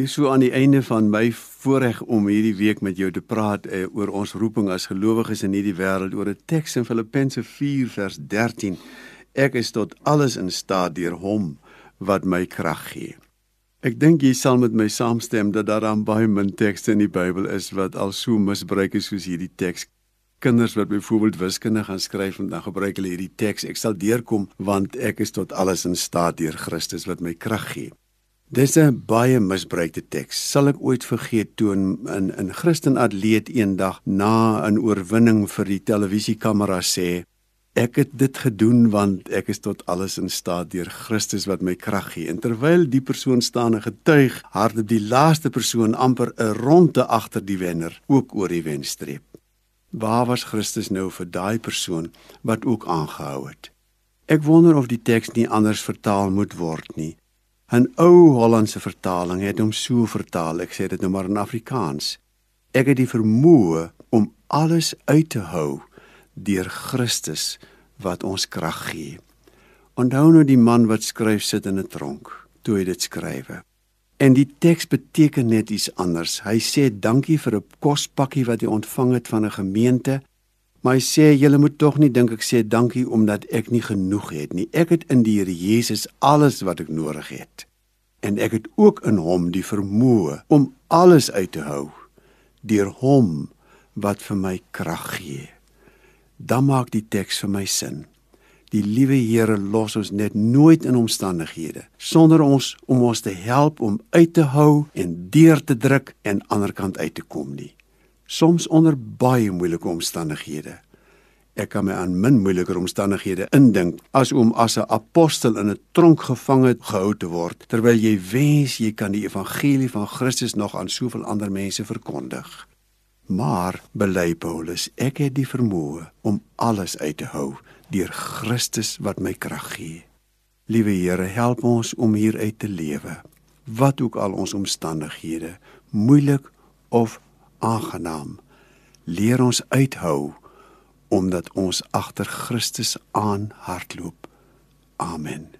Hier so aan die einde van my voorreg om hierdie week met jou te praat eh, oor ons roeping as gelowiges in hierdie wêreld oor 'n teks in Filippense 4 vers 13. Ek is tot alles in staat deur hom wat my krag gee. Ek dink jy sal met my saamstem dat daar aan baie min tekste in die Bybel is wat al so misbruik is soos hierdie teks. Kinders wat byvoorbeeld wiskunde gaan skryf en dan gebruik hulle hierdie teks. Ek sal deurkom want ek is tot alles in staat deur Christus wat my krag gee. Dis 'n baie misbruikte teks. Sal ek ooit vergeet toe 'n 'n Christen atleet eendag na 'n oorwinning vir die televisiekamera sê: "Ek het dit gedoen want ek is tot alles in staat deur Christus wat my krag gee." En terwyl die persoon staan en getuig, hardop die laaste persoon amper 'n ronde agter die wenner ook oor die wenstreep. Waar was Christus nou vir daai persoon wat ook aangehou het? Ek wonder of die teks nie anders vertaal moet word nie. 'n ou Hollandse vertaling het hom so vertaal. Ek sê dit nou maar in Afrikaans. Ek het die vermoë om alles uit te hou deur Christus wat ons krag gee. Onthou nou die man wat skryf sit in 'n tronk toe hy dit skrywe. En die teks beteken net iets anders. Hy sê dankie vir 'n kospakkie wat hy ontvang het van 'n gemeente. Maar hy sê julle moet tog nie dink ek sê dankie omdat ek nie genoeg het nie. Ek het in die Here Jesus alles wat ek nodig het. En ek het ook in hom die vermoë om alles uit te hou deur hom wat vir my krag gee. Dan maak die teks vir my sin. Die liewe Here los ons net nooit in omstandighede sonder ons om ons te help om uit te hou en deur te druk en aanderkant uit te kom nie soms onder baie moeilike omstandighede. Ek kan my aan min moeiliker omstandighede indink as om as 'n apostel in 'n tronk gevang gehou te word terwyl jy wens jy kan die evangelie van Christus nog aan soveel ander mense verkondig. Maar bely Paulus, ek het die vermoë om alles uit te hou deur Christus wat my krag gee. Liewe Here, help ons om hieruit te lewe. Wat ook al ons omstandighede, moeilik of aangenaam. Leer ons uithou omdat ons agter Christus aan hardloop. Amen.